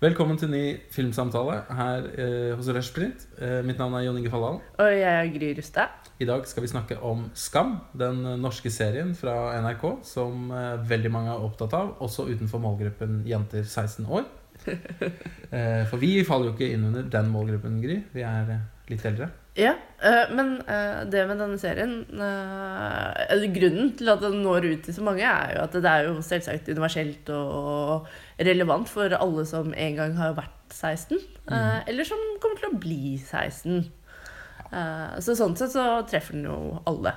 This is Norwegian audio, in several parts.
Velkommen til ny filmsamtale her eh, hos Rushprint. Eh, mitt navn er Jon Inge Falldal. Og jeg er Gry Rustad. I dag skal vi snakke om Skam, den norske serien fra NRK som eh, veldig mange er opptatt av, også utenfor målgruppen jenter 16 år. Eh, for vi faller jo ikke inn under den målgruppen, Gry. Vi er eh, litt eldre. Ja, eh, men eh, det med denne serien eh, Grunnen til at den når ut til så mange, er jo at det er jo selvsagt universelt og relevant for alle som en gang har vært 16. eh, Eller som kommer til å bli 16. Eh, Så sånn sett så treffer den jo alle.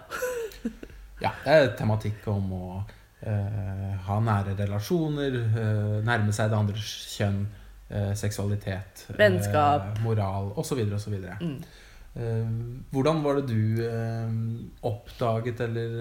Ja, det er tematikk om å uh, ha nære relasjoner, uh, nærme seg det andres kjønn, uh, seksualitet, Vennskap. moral osv. osv. Mm. Hvordan var det du oppdaget eller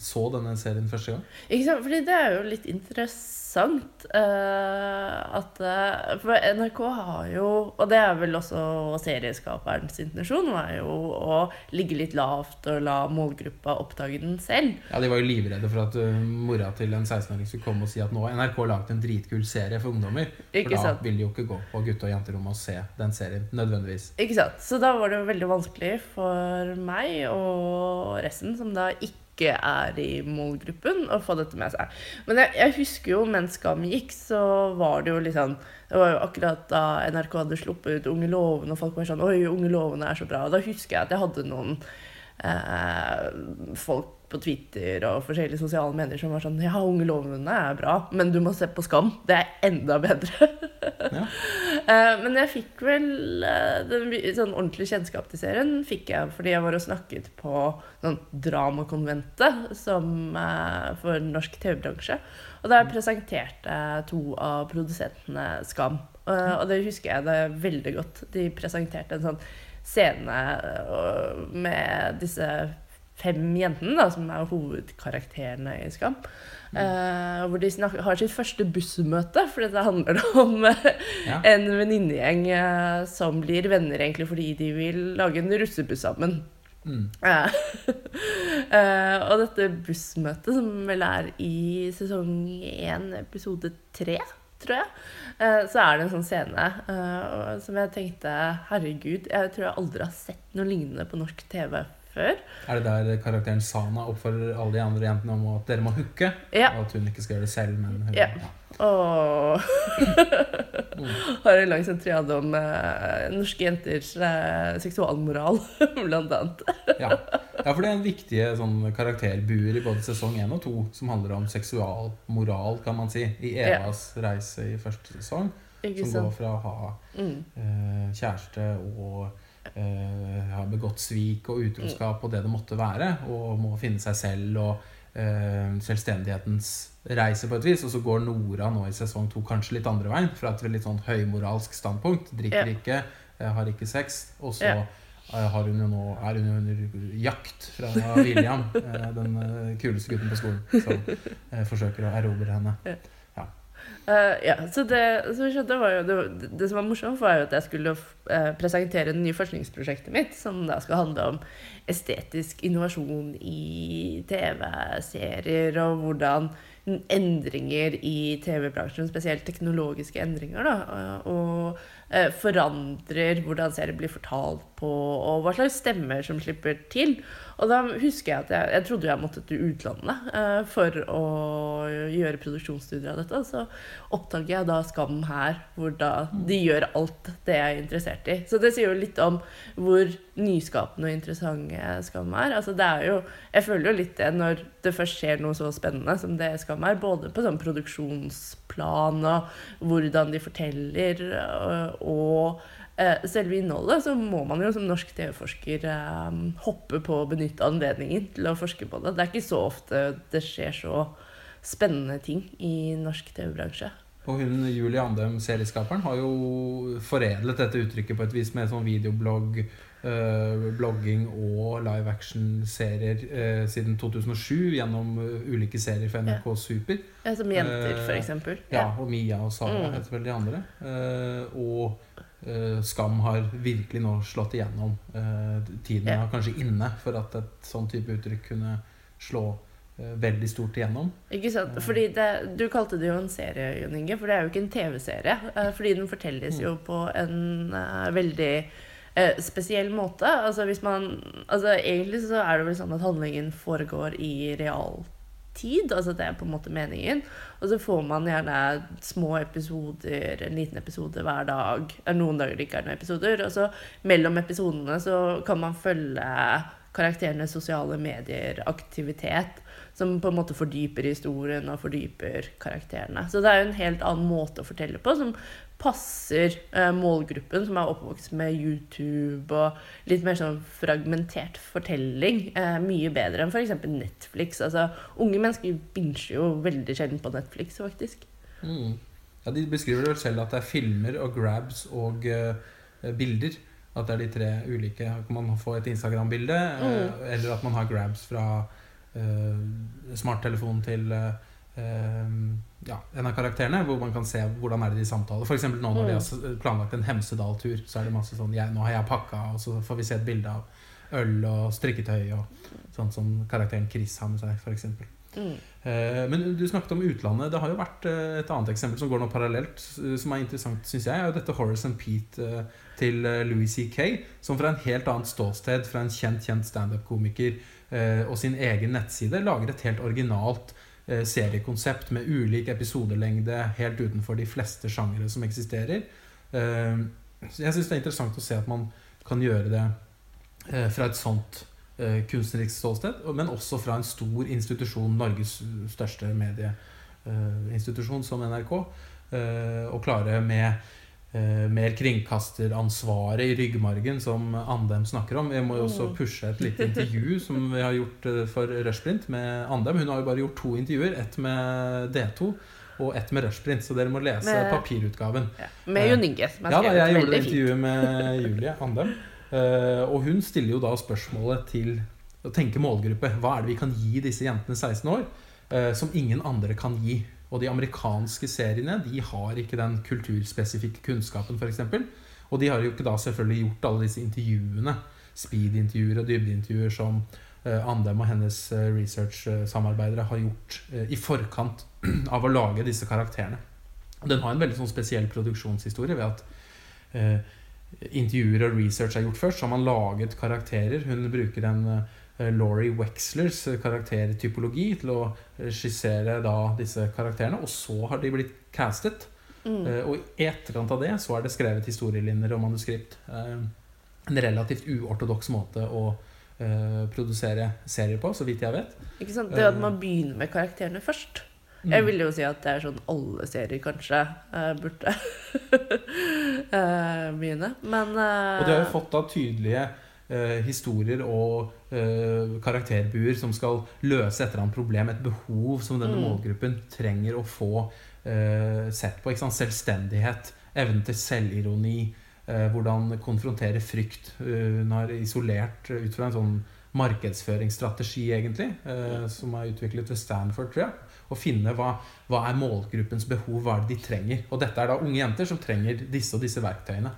så denne serien første gang? Ikke sant? Fordi det er jo litt interessant eh, at eh, For NRK har jo, og det er vel også serieskaperens intensjon, var jo å ligge litt lavt og la målgruppa oppdage den selv. Ja, De var jo livredde for at eh, mora til en 16-åring skulle komme og si at nå har NRK laget en dritkul serie for ungdommer. Ikke for da sant? vil de jo ikke gå på gutte- og jenterommet og se den serien nødvendigvis. Ikke sant? Så da var det jo veldig vanskelig for meg og resten, som da ikke er i målgruppen, å få dette med seg. Men jeg, jeg husker jo mens Skam gikk, så var det jo litt sånn Det var jo akkurat da NRK hadde sluppet ut Unge lovende, og folk var sånn Oi, Unge lovende er så bra. Og da husker jeg at jeg hadde noen eh, folk på Twitter og forskjellige sosiale medier som var sånn Ja, Unge lovende er bra, men du må se på Skam. Det er enda bedre. Ja. Eh, men jeg fikk vel eh, den, sånn ordentlig kjennskap til serien fikk jeg fordi jeg var og snakket på sånn Dramakonventet som, eh, for norsk TV-bransje. Og der presenterte to av produsentene Skam. Og det husker jeg det veldig godt. De presenterte en sånn scene med disse fem jentene, da, som er hovedkarakterene i Skam. Eh, hvor de har sitt første bussmøte, for dette handler om uh, Ja. en venninnegjeng uh, som blir venner egentlig fordi de vil lage en russebuss sammen. Mm. Og dette bussmøtet, som vel er i sesong én, episode tre, tror jeg, så er det en sånn scene som jeg tenkte Herregud, jeg tror jeg aldri har sett noe lignende på norsk TV før. Er det der karakteren Sana oppfordrer alle de andre jentene om at dere må hooke? Ja. Og at hun ikke skal gjøre det selv, men hun Ja. Og har en lang sentriade om eh, norske jenters eh, seksualmoral, blant annet. Ja. ja, for det er en viktig sånn karakterbuer i både sesong 1 og 2 som handler om seksualmoral, kan man si. I Ja. Evas reise i første sesong. Som går fra å ha Mm. eh, kjæreste og eh, ha begått svik og utroskap og det det måtte være, og må finne seg selv og eh, selvstendighetens reise på et vis. Og så går Nora nå i sesong to kanskje litt andre veien, fra et litt sånn høymoralsk standpunkt. Drikker ikke, eh, har ikke sex. Og så eh, har hun jo nå, er hun jo under jakt fra William, den kuleste gutten på skolen, som forsøker å erobre henne. Eh, ja, så det som skjedde var jo det, det som var morsomt, var jo at jeg skulle uh, presentere det nye forskningsprosjektet mitt, som da skal handle om estetisk innovasjon i TV-serier, og hvordan endringer i TV-bransjen, spesielt teknologiske endringer, da, eh, og eh, forandrer hvordan serier blir fortalt på, og hva slags stemmer som slipper til. Og da husker jeg at jeg, jeg trodde jeg måtte til utlandet eh, for å gjøre produksjonsstudier av dette. Så oppdager jeg da Skam her, hvor da de gjør alt det jeg er interessert i. Så det sier jo litt om hvor nyskapende og interessante Skam er. Altså det er jo, jeg føler jo litt det når det først skjer noe så spennende som det Skam er, både på sånn produksjonsplan og hvordan de forteller, og, og eh, selve innholdet, så må man jo som norsk TV-forsker eh, hoppe på å benytte anledningen til å forske på det. Det er ikke så ofte det skjer så spennende ting i norsk TV-bransje. Og hun Julie Andem, serieskaperen, har jo foredlet dette uttrykket på et vis med sånn videoblogg, eh, blogging og live action-serier eh, siden 2007 gjennom eh, ulike serier for NRK Super. Ja, som jenter, Eh, eksempel. Ja, og Mia og Sara Mm. heter vel de andre. Eh, og eh, Skam har virkelig nå slått igjennom. Eh, tiden er kanskje inne for at et sånn type uttrykk kunne slå eh, veldig stort igjennom. Ikke sant? Fordi det, Du kalte det jo en serie, Jon Inge, for det er jo ikke en TV-serie. eh, Fordi den fortelles jo på en eh, veldig eh, spesiell måte. Altså hvis man Altså Egentlig så er det vel sånn at handlingen foregår i realtid. Altså det er på en måte meningen. Og så får man gjerne små episoder, en liten episode hver dag. Noen dager det ikke er noen episoder. Og så mellom episodene så kan man følge karakterenes sosiale medier-aktivitet. Som på en måte fordyper historien og fordyper karakterene. Så det er jo en helt annen måte å fortelle på, som passer eh, målgruppen som er oppvokst med YouTube og litt mer sånn fragmentert fortelling, eh, mye bedre enn f.eks. Netflix. Altså, unge mennesker binger jo veldig sjelden på Netflix, faktisk. Mm. Ja, De beskriver det vel selv at det er filmer og grabs og eh, bilder. At det er de tre ulike. Man får et Instagram-bilde, eh, eller at man har grabs fra eh, smarttelefon til eh, ja, en av karakterene, hvor man kan se hvordan er det de samtaler. Eksempel nå når de har planlagt en Hemsedal-tur, så er det masse sånn jeg, 'Nå har jeg pakka', og så får vi se et bilde av øl og strikketøy og sånn som karakteren Chris har med seg, f.eks. Mm. Eh, Men du snakket om utlandet. Det har jo vært eh, et annet eksempel som går nå parallelt, som er interessant, syns jeg. er jo dette Horace and Pete eh, til eh, Louis C.K., som fra en helt annet ståsted, fra en kjent kjent standup-komiker eh, og sin egen nettside, lager et helt originalt seriekonsept med ulik episodelengde helt utenfor de fleste sjangere som eksisterer. Eh, jeg syns det er interessant å se at man kan gjøre det eh, fra et sånt eh, kunstnerisk ståsted, men også fra en stor institusjon, Norges største medieinstitusjon som NRK, eh, og klare med eh, mer kringkasteransvaret i ryggmargen, som Andem snakker om. Jeg må jo også Mm. pushe et lite intervju som vi har gjort eh, for Rushprint med Andem. Hun har jo bare gjort to intervjuer, ett med D2 og ett med Rushprint, så dere må lese Med- papirutgaven. Ja. Med Jon Inge, som Ja, da, jeg gjorde intervjuet med Julie Andem. Eh, og hun stiller jo da spørsmålet til å tenke målgruppe. Hva er det vi kan gi disse jentene 16 år eh, som ingen andre kan gi? Og de amerikanske seriene de har ikke den kulturspesifikke kunnskapen, f.eks. Og de har jo ikke da selvfølgelig gjort alle disse intervjuene, speed-intervjuer og dybdeintervjuer, som eh, Andem og hennes eh, research-samarbeidere har gjort eh, i forkant av å lage disse karakterene. Den har en veldig sånn spesiell produksjonshistorie ved at eh, intervjuer og research er gjort først. Så har man laget karakterer. Hun bruker en Laurie Wexlers eh, karaktertypologi til å eh, skissere da disse karakterene. Og så har de blitt castet. Mm. Eh, og i etterkant av det så er det skrevet historielinjer og manuskript. Eh, en relativt uortodoks måte å eh, produsere serier på, så vidt jeg vet. Ikke sant? Det at man begynner med karakterene først. Jeg vil jo si at det er sånn alle serier kanskje eh, burde eh, begynne. Men uh... Og de har jo fått da tydelige eh, historier og eh, karakterbuer som skal løse et eller annet problem, et behov som denne Mm. målgruppen trenger å få eh, sett på. Ikke sant? Selvstendighet, evnen til selvironi, eh, hvordan konfrontere frykt. Eh, hun har isolert eh, ut fra en sånn markedsføringsstrategi, egentlig, eh, som er utviklet ved Stanford, tror jeg. Å finne hva, hva er målgruppens behov, hva er det de trenger. Og dette er da unge jenter som trenger disse og disse verktøyene.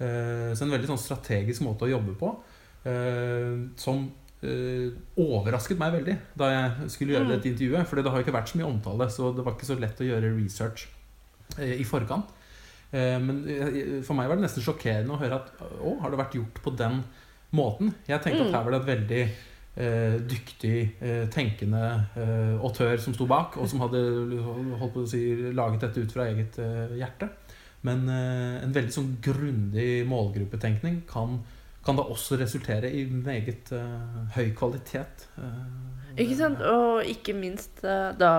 Eh, Så en veldig sånn strategisk måte å jobbe på. Eh, Som eh, overrasket meg veldig da jeg skulle gjøre Mm. dette intervjuet. For det har ikke vært så mye omtale, så det var ikke så lett å gjøre research eh, i forkant. Eh, Men for meg var det nesten sjokkerende å høre at å, har det vært gjort på den måten? Jeg tenkte Mm. at her var det et veldig eh, dyktig, eh, tenkende eh, autør som sto bak, og som hadde holdt på å si, laget dette ut fra eget hjerte. Men en veldig sånn grundig målgruppetenkning kan, kan da også resultere i meget uh, høy kvalitet. Uh, Ikke sant? Og ikke minst uh, da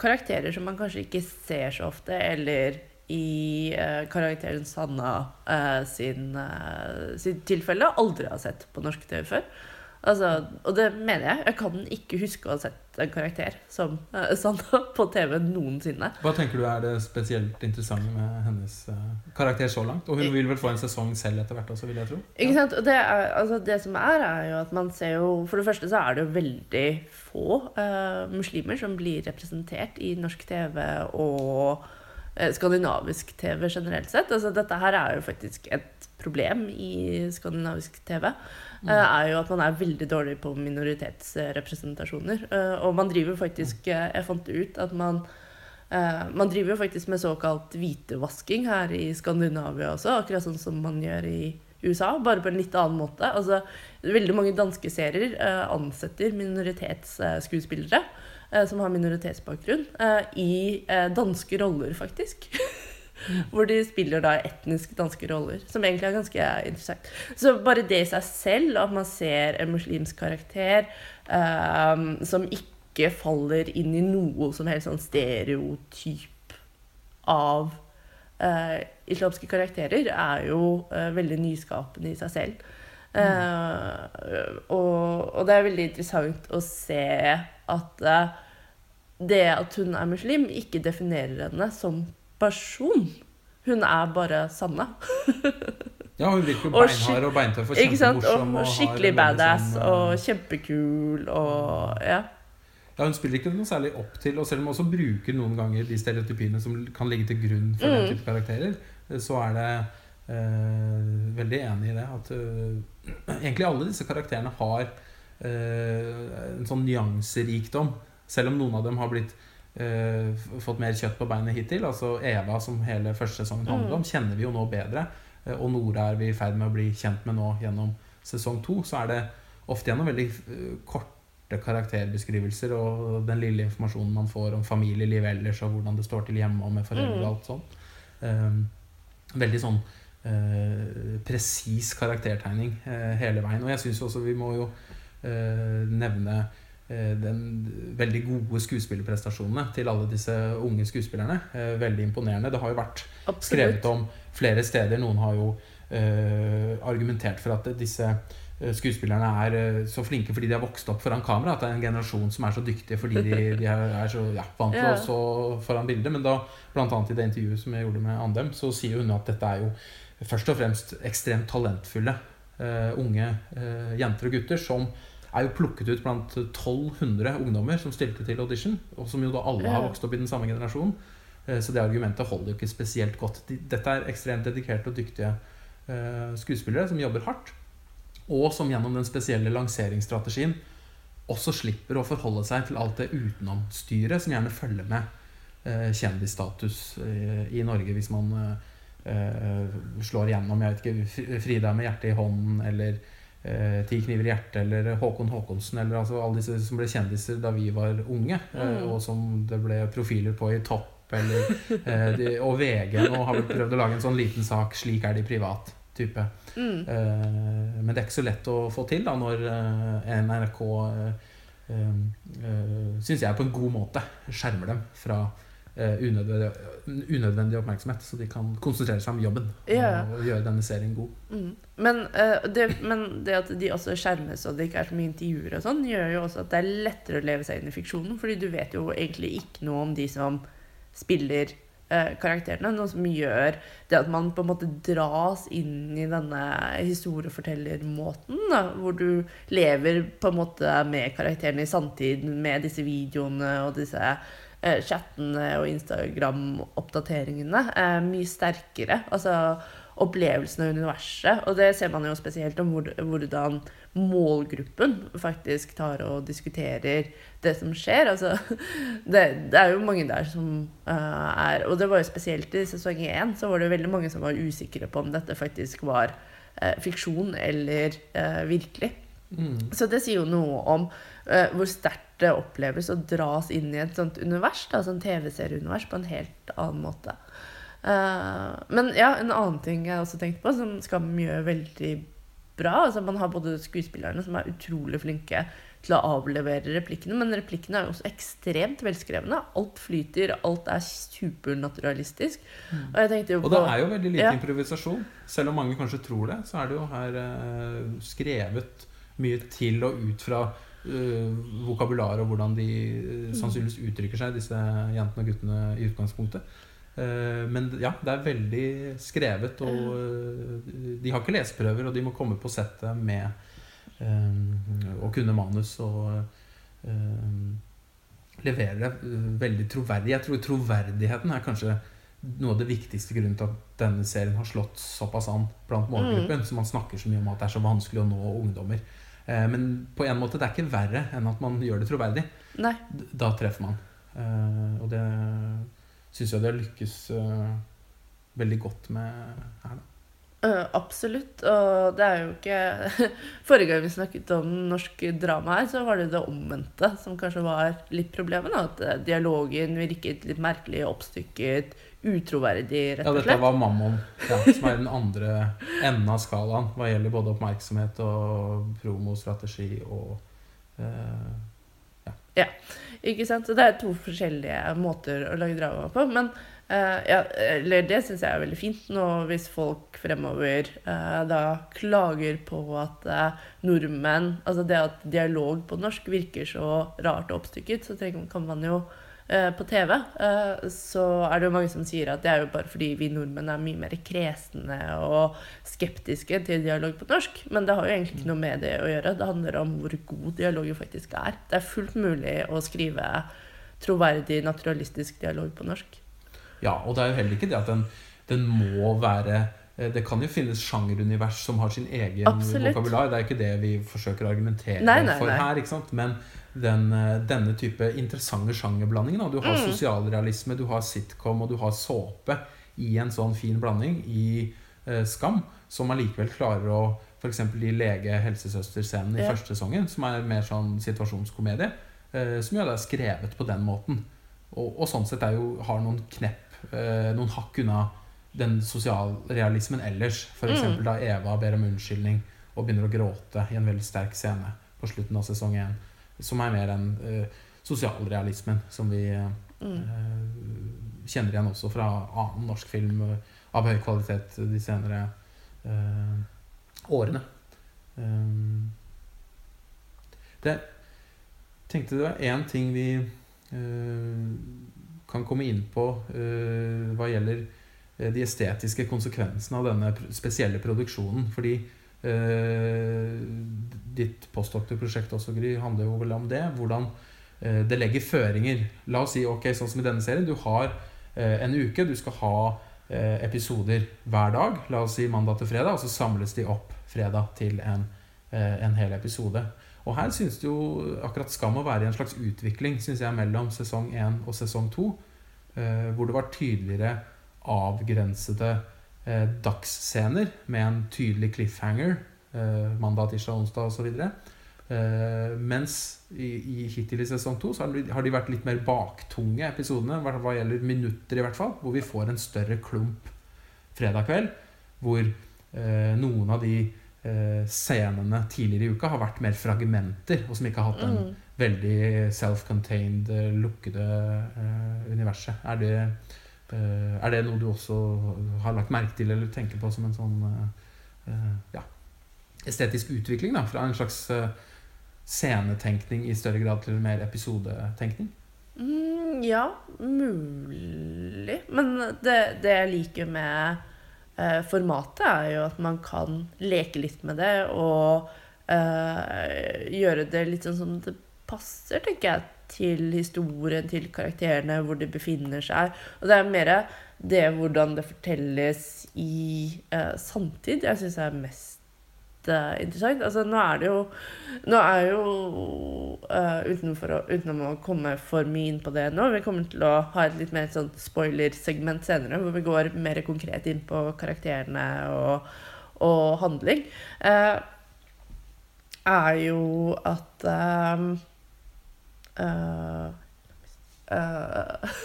karakterer som man kanskje ikke ser så ofte, eller i karakteren Sanna sin, sitt tilfelle aldri har sett på norsk TV før. Altså, og det mener jeg. Jeg kan ikke huske å ha sett en karakter som eh, Sanna på TV noensinne. Hva tenker du er det spesielt interessante med hennes eh, karakter så langt? Og hun vil vel få en sesong selv etter hvert også, vil jeg tro? Ikke sant? Og det, er, altså det som er, er jo at man ser jo For det første så er det jo veldig få uh, muslimer som blir representert i norsk TV og skandinavisk TV generelt sett. Altså dette her er jo faktisk et problem i skandinavisk TV, er jo at man er veldig dårlig på minoritetsrepresentasjoner. Eh, og man driver faktisk eh, Jeg fant ut at man eh, man driver jo faktisk med såkalt hvitevasking her i Skandinavia også, akkurat sånn som man gjør i USA, bare på en litt annen måte. Altså, veldig mange danske serier eh, ansetter minoritetsskuespillere eh, som har minoritetsbakgrunn, eh, i eh, danske roller, faktisk. Hvor de spiller da etnisk danske roller, som egentlig er ganske interessant. Så bare det i seg selv, at man ser en muslimsk karakter um, som ikke faller inn i noe som helst sånn stereotyp av uh, islamske karakterer, er jo uh, veldig nyskapende i seg selv. Uh, og, og det er veldig interessant å se at det at hun er muslim, ikke definerer henne som person. Hun er bare Sanne. Ja, hun virker jo beinhard og beintøff og kjempemorsom. Og, skikkelig badass og kjempekul og Ja. Ja, Hun spiller ikke noe særlig opp til, og selv om hun også bruker noen ganger de stereotypiene som kan ligge til grunn for Mm. den type karakterer, så er det eh, veldig enig i det. At uh, egentlig alle disse karakterene har uh, en sånn nyanserikdom. Selv om noen av dem har blitt fått mer kjøtt på beinet hittil. Altså Eva, som hele første sesongen handler om, kjenner vi jo nå bedre. Eh, og Nora er vi i ferd med å bli kjent med nå gjennom sesong to. Så er det ofte gjennom veldig eh, korte karakterbeskrivelser og den lille informasjonen man får om familieliv ellers, og hvordan det står til hjemme og med foreldre og Mm. alt sånt. Um, veldig sånn uh, presis karaktertegning eh, hele veien. Og jeg syns også vi må jo eh, nevne eh, den veldig gode skuespillerprestasjonene til alle disse unge skuespillerne. Eh, veldig imponerende. Det har jo vært Absolutt. skrevet om flere steder. Noen har jo eh, argumentert for at disse eh, skuespillerne er eh, så flinke fordi de har vokst opp foran kamera. At det er en generasjon som er så dyktige fordi de, de er, så ja, vant til Ja. å stå foran bildet. Men da, blant annet i det intervjuet som jeg gjorde med Andem, så sier hun at dette er jo først og fremst ekstremt talentfulle uh, unge uh, jenter og gutter som er jo plukket ut blant 1200 ungdommer som stilte til audition, og som jo da alle har vokst opp i den samme generasjonen. Eh, Så det argumentet holder jo ikke spesielt godt. Dette er ekstremt dedikerte og dyktige eh, skuespillere som jobber hardt, og som gjennom den spesielle lanseringsstrategien også slipper å forholde seg til alt det utenomstyret som gjerne følger med eh, kjendisstatus i Norge hvis man slår igjennom jeg vet ikke, Frida med hjertet i hånden eller eh, Ti kniver i hjertet eller Håkon Håkonsen eller altså alle disse som ble kjendiser da vi var unge, eh, Mm. og som det ble profiler på i Topp eller, eh, de, og VG nå har vel prøvd å lage en sånn liten sak 'Slik er de privat' type. Mm. Eh, men det er ikke så lett å få til da når eh, NRK eh, syns jeg på en god måte skjermer dem fra eh, unødvendig, unødvendig oppmerksomhet, så de kan konsentrere seg om jobben yeah. og, og gjøre denne serien god. Mm. Men, uh, det, men det at de også skjermes og det ikke er så mye intervjuer og sånn, gjør jo også at det er lettere å leve seg inn i fiksjonen, fordi du vet jo egentlig ikke noe om de som spiller uh, karakterene. Noe som gjør det at man på en måte dras inn i denne historiefortellermåten, da, hvor du lever på en måte med karakterene i samtid med disse videoene og disse eh, chattene og Instagram-oppdateringene er mye sterkere. Altså opplevelsen av universet. Og det ser man jo spesielt om hvor, hvordan målgruppen faktisk tar og diskuterer det som skjer. Altså, det, det er jo mange der som eh, er Og det var jo spesielt i sesong én, så var det veldig mange som var usikre på om dette faktisk var eh, fiksjon eller eh, virkelig. Mm. Så det sier jo noe om uh, hvor sterkt det oppleves å dras inn i et sånt univers, da, sånn TV-serieunivers, på en helt annen måte. Uh, men ja, en annen ting jeg også tenkte på, som Skam gjør veldig bra altså Man har både skuespillerne som er utrolig flinke til å avlevere replikkene, men replikkene er jo også ekstremt velskrevne. Alt flyter, alt er supernaturalistisk. Og jeg tenkte jo Og det er jo veldig lite Ja. improvisasjon. Selv om mange kanskje tror det, så er det jo her uh, skrevet mye til og ut fra uh, vokabularet og hvordan de uh, sannsynligvis uttrykker seg, disse jentene og guttene i utgangspunktet. Uh, men ja, det er veldig skrevet, og eh, de har ikke leseprøver, og de må komme på settet med eh, å kunne manus og eh, levere det eh, veldig troverdig. Jeg tror troverdigheten er kanskje noe av det viktigste grunnen til at denne serien har slått såpass an blant målgruppen. Så man snakker så mye om at det er så vanskelig å nå ungdommer. Eh, men på en måte det er ikke verre enn at man gjør det troverdig. Nei. Da treffer man. Eh, og det syns jeg de har lykkes eh, veldig godt med her. Da. Øh, absolutt. Og det er jo ikke Forrige gang vi snakket om norsk drama her, så var det det omvendte som kanskje var litt problemet. Da. At eh, dialogen virket litt merkelig, oppstykket, utroverdig, rett og slett. Ja, dette var Mammon, ja, som er den andre enden av skalaen hva gjelder både oppmerksomhet og promostrategi og ja. Ja, Ikke sant? Så det er to forskjellige måter å lage drama på. Men ja, eller det syns jeg er veldig fint nå hvis folk fremover eh, da klager på at eh, nordmenn Altså det at dialog på norsk virker så rart og oppstykket, så trenger, kan man jo eh, på TV eh, så er det jo mange som sier at det er jo bare fordi vi nordmenn er mye mer kresne og skeptiske til dialog på norsk. Men det har jo egentlig ikke noe med det å gjøre. Det handler om hvor god dialogen faktisk er. Det er fullt mulig å skrive troverdig, naturalistisk dialog på norsk. Ja, og det er jo heller ikke det at den, den må være eh, Det kan jo finnes sjangerunivers som har sin egen Absolutt. vokabular. Det er ikke det vi forsøker å argumentere Nei, nei, for nei. her. ikke sant? Men den, eh, denne type interessante sjangerblandinger. Du har Mm. sosialrealisme, du har sitcom og du har såpe i en sånn fin blanding i eh, Skam, som allikevel klarer å F.eks. i lege-helsesøster-scenen i Ja. første sesongen, som er mer sånn situasjonskomedie, eh, som jo er skrevet på den måten. Og, og sånn sett jo, har noen knepp, noen hakk unna den sosialrealismen ellers. F.eks. Mm. da Eva ber om unnskyldning og begynner å gråte i en veldig sterk scene på slutten av sesong én. Som er mer enn eh, sosialrealismen som vi eh, Mm. eh, kjenner igjen også fra annen norsk film eh, av høy kvalitet de senere eh, årene. Um, det tenkte det var én ting vi eh, kan komme inn på eh, hva gjelder eh, de estetiske konsekvensene av denne spesielle produksjonen. Fordi eh, ditt postdoktorprosjekt også, Gry, handler jo vel om det. Hvordan det legger føringer. La oss si, ok, sånn som i denne serien, du har en uke, du skal ha episoder hver dag. La oss si mandag til fredag, og så samles de opp fredag til en, en hel episode. Og her synes det jo akkurat Skam å være i en slags utvikling synes jeg, mellom sesong 1 og sesong 2. Eh, hvor det var tydeligere avgrensede eh, dagsscener med en tydelig cliffhanger. Eh, mandag, tirsdag, onsdag osv. Eh, mens i, i hittil i sesong 2 så har de, vært litt mer baktunge episodene, hva, hva gjelder minutter i hvert fall. Hvor vi får en større klump fredag kveld. Hvor eh, noen av de scenene tidligere i uka har vært mer fragmenter, og som ikke har hatt den Mm. veldig self-contained, eh, lukkede eh, universet. Er det, eh, er det noe du også har lagt merke til eller tenker på som en sånn eh, eh, ja, estetisk utvikling? da, Fra en slags eh, scenetenkning i større grad til mer episodetenkning? Mm, ja, mulig. Men det, det jeg liker med eh, formatet, er jo at man kan leke litt med det og eh, gjøre det litt sånn som det passer, tenker jeg, til historien, til karakterene, hvor de befinner seg. Og det er mer det hvordan det fortelles i eh, samtid jeg syns er mest eh, interessant. Altså, nå er det jo Nå er jo uh, utenfor å, Utenom å komme for mye inn på det nå, vi kommer til å ha et litt mer sånn spoilersegment senere, hvor vi går mer konkret inn på karakterene og, og handling, uh, er jo at um, uh, uh,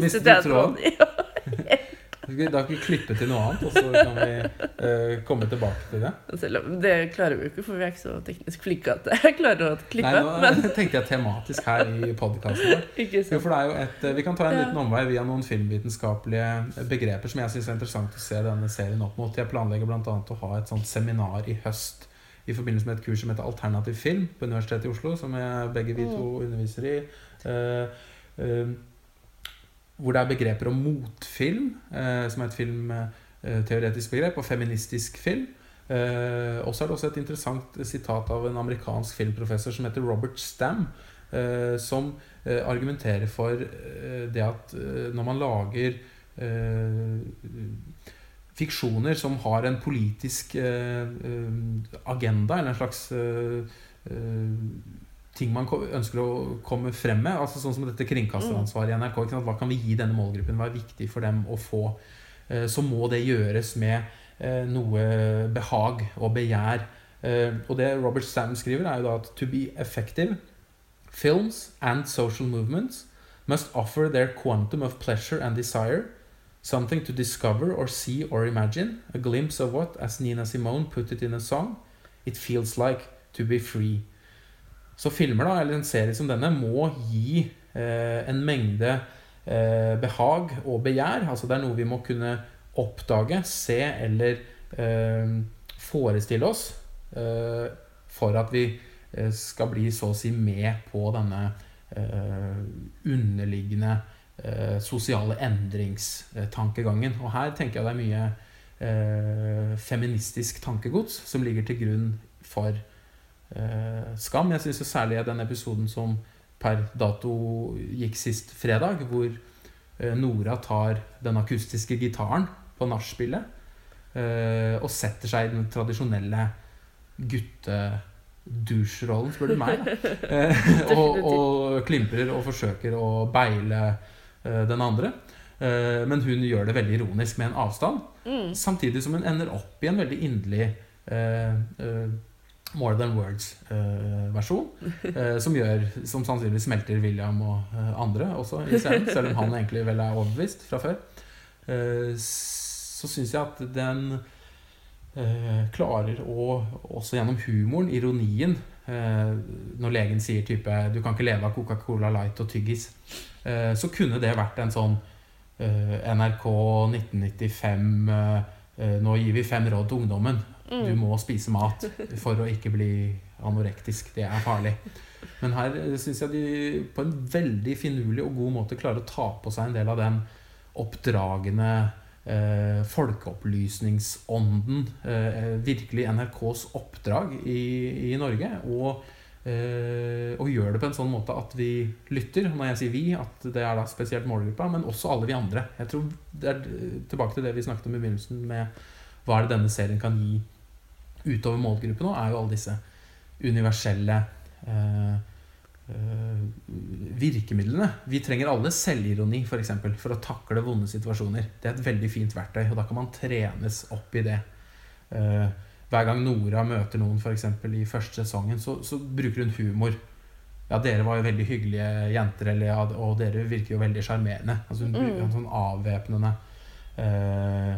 Mistet jeg tråden? Da kan vi klippe til noe annet, og så kan vi uh, komme tilbake til det. Selv om det klarer vi jo ikke, for vi er ikke så teknisk flinke at jeg klarer å klippe. Nei, nå men tenkte jeg tematisk her i podkasten et, Vi kan ta en liten omvei via noen filmvitenskapelige begreper som jeg syns er interessant å se denne serien opp mot. Jeg planlegger bl.a. å ha et sånt seminar i høst i forbindelse med et kurs som heter Alternativ film på Universitetet i Oslo, som jeg, begge vi to underviser i. Uh, eh, hvor det er begreper om motfilm, eh, som er et filmteoretisk begrep, og feministisk film. Eh, og så er det også et interessant sitat av en amerikansk filmprofessor som heter Robert Stam, eh, som eh, argumenterer for eh, det at eh, når man lager eh, fiksjoner som har en politisk eh, eh, agenda, eller en slags eh, eh, ting man ønsker å komme frem med. altså Sånn som dette kringkasteransvaret i NRK. Hva kan vi gi denne målgruppen? Hva er viktig for dem å få? Eh, Så må det gjøres med eh, noe behag og begjær. Eh, Og det Robert Stam skriver, er jo da at to be effective, films and social movements must offer their quantum of pleasure and desire, something to discover or see or imagine, a glimpse of what, as Nina Simone put it in a song, it feels like to be free. Så filmer, da, eller en serie som denne, må gi eh, en mengde eh, behag og begjær. Altså det er noe vi må kunne oppdage, se eller eh, forestille oss eh, for at vi eh, skal bli så å si med på denne eh, underliggende sosiale endringstankegangen. Og her tenker jeg det er mye feministisk tankegods som ligger til grunn for Skam. Jeg syns særlig den episoden som per dato gikk sist fredag, hvor eh, Nora tar den akustiske gitaren på nachspielet eh, og setter seg i den tradisjonelle guttedusjrollen, spør du meg. Eh, og, og klimprer og forsøker å beile eh, den andre. Eh, men hun gjør det veldig ironisk med en avstand. Mm. Samtidig som hun ender opp i en veldig inderlig eh, eh, More Than Words-versjon. Eh, som gjør Som sannsynligvis smelter William og eh, andre også i scenen, selv om han egentlig vel er overbevist fra før. Eh, så syns jeg at den eh, klarer å Også gjennom humoren, ironien eh, Når legen sier type 'Du kan ikke leve av Coca-Cola Light og tyggis', eh, så kunne det vært en sånn eh, NRK 1995 eh, eh, Nå gir vi fem råd til ungdommen. Du Mm. må spise mat for å ikke bli anorektisk. Det er farlig. Men her syns jeg de på en veldig finurlig og god måte klarer å ta på seg en del av den oppdragende eh, folkeopplysningsånden. Eh, virkelig NRKs oppdrag i, i Norge. Og, eh, og gjør det på en sånn måte at vi lytter. Når jeg sier vi, at det er da spesielt målgruppa, men også alle vi andre. Jeg tror det er tilbake til det vi snakket om i begynnelsen med hva er det denne serien kan gi utover målgruppen nå, er jo alle disse universelle eh, eh, virkemidlene. Vi trenger alle selvironi for, eksempel, for å takle vonde situasjoner. Det er et veldig fint verktøy, og da kan man trenes opp i det. Eh, hver gang Nora møter noen for eksempel, i første sesongen, så, så bruker hun humor. Ja, dere var jo veldig hyggelige jenter, eller, ja, og dere virker jo veldig sjarmerende. Altså, hun bruker Mm. en sånn avvæpnende eh,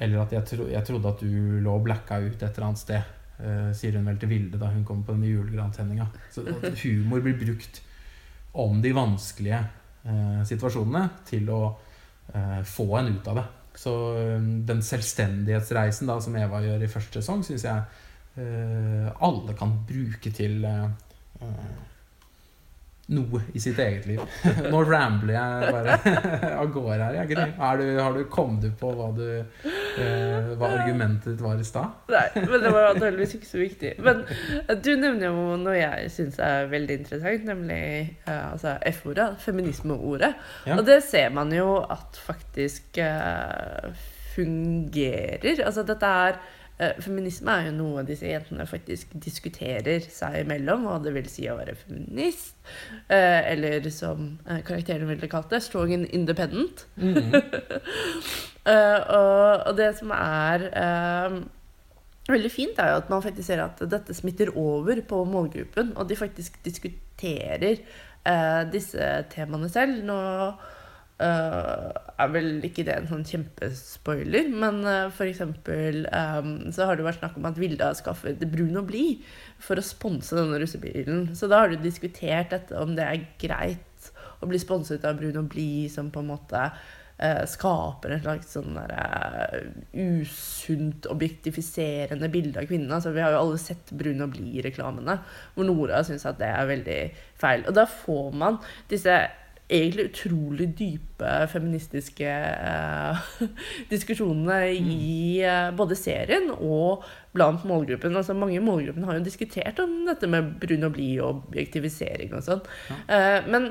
Eller at jeg, tro, jeg trodde at du lå blacka ut et eller annet sted, eh, sier hun vel til Vilde da hun kommer på den julegrantenninga. Så humor blir brukt om de vanskelige eh, situasjonene til å eh, få en ut av det. Så den selvstendighetsreisen da, som Eva gjør i første sesong, syns jeg alle kan bruke til noe i sitt eget liv. Nå rambler jeg bare av gårde her. Jeg, Er har du kommet på hva, du, eh, hva argumentet ditt var i stad? Nei, men det var antakeligvis ikke så viktig. Men du nevner jo noe jeg syns er veldig interessant, nemlig eh, altså F-ordet, feminismeordet. Ja. Og det ser man jo at faktisk eh, fungerer. Altså dette er eh, Feminisme er jo noe disse jentene faktisk diskuterer seg imellom, hva det vil si å være feminist. Eller som karakteren ville kalt det, strong and independent. Mm Eh, og, og det som er eh, veldig fint, er jo at man faktisk ser at dette smitter over på målgruppen, og de faktisk diskuterer eh, disse temaene selv. Nå Uh, er vel ikke det en sånn kjempespoiler, men uh, eksempel eh, så har det vært snakk om at Vilde har skaffet brun og blid for å sponse denne russebilen. Så da har du diskutert dette om det er greit å bli sponset av brun og blid, som på en måte eh, skaper en slags sånn der, uh, usunt, objektifiserende bilde av kvinnen. Altså, vi har jo alle sett Brun og blid-reklamene, hvor Nora syns at det er veldig feil. Og da får man disse egentlig utrolig dype feministiske eh, diskusjonene i eh, både serien og blant målgruppen. Altså, mange i målgruppen har jo diskutert om dette med brun og blid og objektivisering og sånn. Ja. Eh, men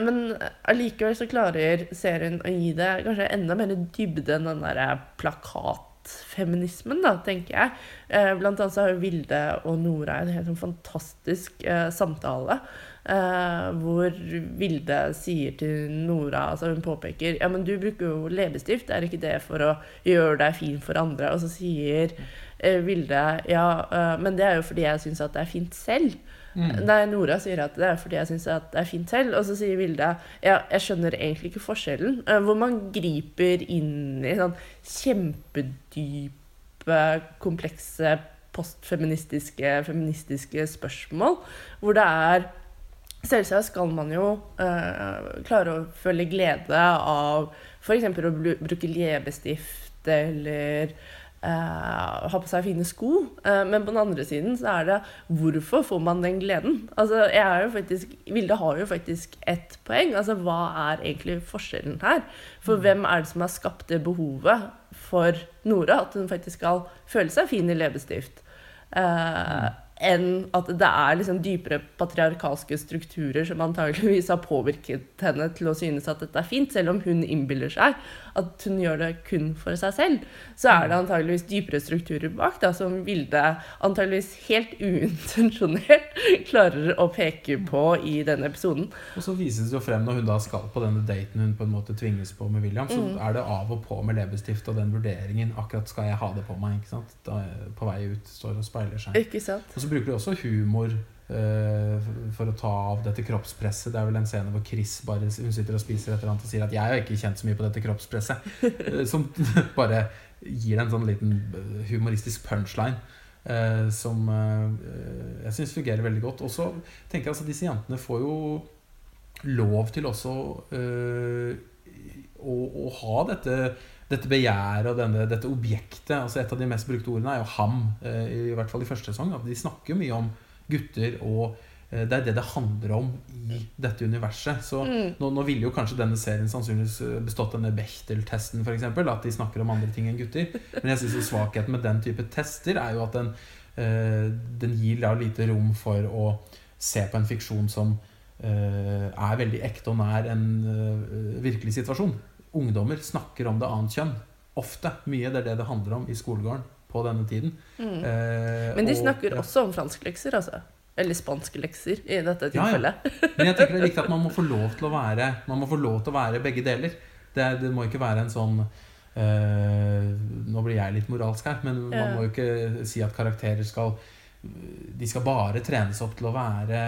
Men allikevel så klarer serien å gi det kanskje enda mer dybde enn den derre plakatfeminismen, da, tenker jeg. Eh, blant annet så har jo Vilde og Nora en helt sånn fantastisk eh, samtale. Eh, hvor Vilde sier til Nora altså Hun påpeker ja, men du bruker jo leppestift, er ikke det for å gjøre deg fin for andre? Og så sier eh, Vilde ja, eh, men det er jo fordi jeg syns at det er fint selv. Mm. Nei, Nora sier at det er fordi jeg syns det er fint selv. Og så sier Vilde ja, jeg skjønner egentlig ikke forskjellen. Eh, hvor man griper inn i sånn kjempedype, komplekse postfeministiske feministiske spørsmål. Hvor det er Selvsagt skal man jo øh, klare å føle glede av f.eks. å bruke leppestift eller eh, ha på seg fine sko. Uh, men på den andre siden så er det hvorfor får man den gleden? Altså, jeg er jo faktisk, Vilde har jo faktisk ett poeng. Altså, hva er egentlig forskjellen her? For hvem er det som har skapt det behovet for Nora? At hun faktisk skal føle seg fin i leppestift? Eh, enn at det er liksom dypere patriarkalske strukturer som antageligvis har påvirket henne til å synes at dette er fint, selv om hun innbiller seg at hun gjør det kun for seg selv. Så er det antageligvis dypere strukturer bak da, som Vilde antageligvis helt uintensjonert klarer å peke på i denne episoden. Og så vises det jo frem når hun da skal på denne daten hun på en måte tvinges på med William, så Mm. er det av og på med leppestift og den vurderingen. Akkurat skal jeg ha det på meg? ikke sant? Da, på vei ut står og speiler seg. Ikke sant? Og så bruker de også humor eh, for å ta av dette kroppspresset. Det er vel en scene hvor Chris bare hun sitter og spiser et eller annet og sier at 'jeg har ikke kjent så mye på dette kroppspresset'. Som bare gir en sånn liten eh, humoristisk punchline. Eh, som eh, jeg syns fungerer veldig godt. Og så tenker jeg altså disse jentene får jo lov til også eh, å, å ha dette dette begjæret og denne, dette objektet altså Et av de mest brukte ordene er jo ham, eh, i hvert fall i første sesong. At de snakker mye om gutter, og det er det det handler om i dette universet. Så Mm. nå, nå ville jo kanskje denne serien sannsynligvis eh, bestått denne Bechtel-testen, f.eks. At de snakker om andre ting enn gutter. Men jeg synes svakheten med den type tester er jo at den, eh, den gir da lite rom for å se på en fiksjon som eh, er veldig ekte og nær en eh, virkelig situasjon. Ungdommer snakker om det annet kjønn. Ofte. Mye. Det er det det handler om i skolegården på denne tiden. Mm. Eh, Men de og- snakker ja. også om fransklekser, altså. Eller spanske lekser, i dette Ja, ja. tilfellet. Men jeg tenker det er viktig at man må få lov til å være Man må få lov til å være begge deler. Det, det må ikke være en sånn øh, Nå blir jeg litt moralsk her, men man Ja. må jo ikke si at karakterer skal De skal bare trenes opp til å være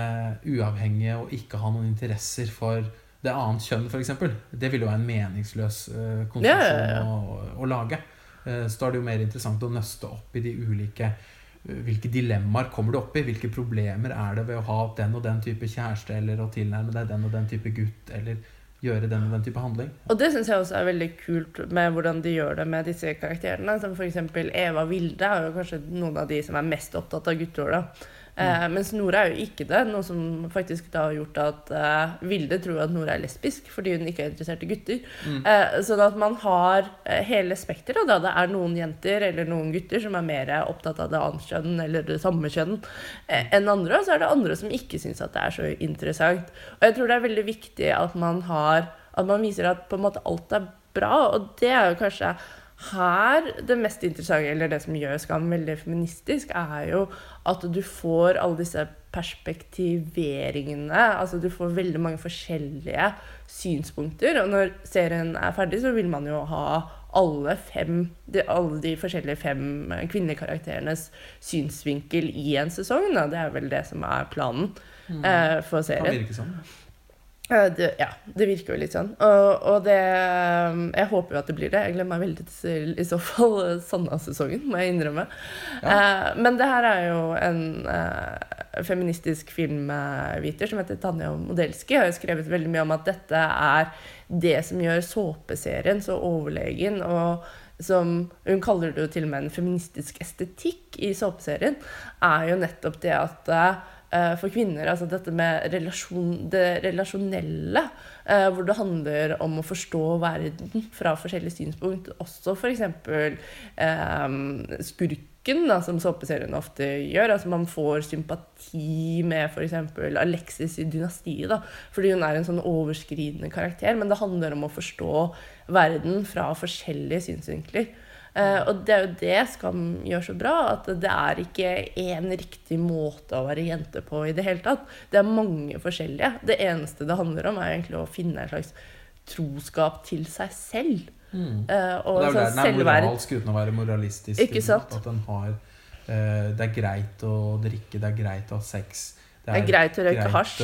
uavhengige og ikke ha noen interesser for det annet kjønn, f.eks. Det vil jo være en meningsløs eh, konstruksjon Ja, ja, ja. Å, å lage. Eh, så da er det jo mer interessant å nøste opp i de ulike hvilke dilemmaer kommer du opp i? Hvilke problemer er det ved å ha den og den type kjæreste, eller å tilnærme deg den og den type gutt, eller gjøre den og den type handling? Og det syns jeg også er veldig kult med hvordan de gjør det med disse karakterene. Som f.eks. Eva Vilde er jo kanskje noen av de som er mest opptatt av gutter. Eh, mens Nora er jo ikke det, noe som faktisk da har gjort at eh, Vilde tror at Nora er lesbisk fordi hun ikke er interessert i gutter. Mm. Eh, sånn at man har eh, hele spekteret. da. Det er noen jenter eller noen gutter som er mer opptatt av det annet kjønn eller det samme kjønn eh, enn andre, og så er det andre som ikke syns at det er så interessant. Og jeg tror det er veldig viktig at man har at man viser at på en måte alt er bra, og det er jo kanskje her det mest interessante, eller det som gjør Skam veldig feministisk, er jo at du får alle disse perspektiveringene. Altså du får veldig mange forskjellige synspunkter. Og når serien er ferdig, så vil man jo ha alle fem de, alle de forskjellige fem kvinnelige karakterenes synsvinkel i en sesong. Da. Det er vel det som er planen eh, for Kan serien. virke sånn. Eh, Det, ja, det virker jo litt sånn. Og, og det Jeg håper jo at det blir det. Jeg gleder meg veldig til i så fall eh, Sanna-sesongen, må jeg innrømme. Eh, men det her er jo en eh, feministisk filmviter som heter Tanja Modelski. Har jo skrevet veldig mye om at dette er det som gjør såpeserien så overlegen. og som Hun kaller det jo til og med en feministisk estetikk i såpeserien. Er jo nettopp det at eh, for kvinner. Altså dette med relasjon, det relasjonelle, eh, hvor det handler om å forstå verden fra forskjellige synspunkt. Også f.eks. Eh, skurken, da, som såpeseriene ofte gjør. Altså man får sympati med f.eks. Alexis i Dynastiet, da, fordi hun er en sånn overskridende karakter. Men det handler om å forstå verden fra forskjellige synsvinkler. Uh, og det er jo det Skam gjør så bra, at det er ikke én riktig måte å være jente på i det hele tatt. Det er mange forskjellige. Det eneste det handler om, er egentlig å finne en slags troskap til seg selv. Mm. Uh, og, det er jo der den er moralsk uten å være moralistisk. At den har uh, Det er greit å drikke, det er greit å ha sex. Det er, greit å røyke hasj.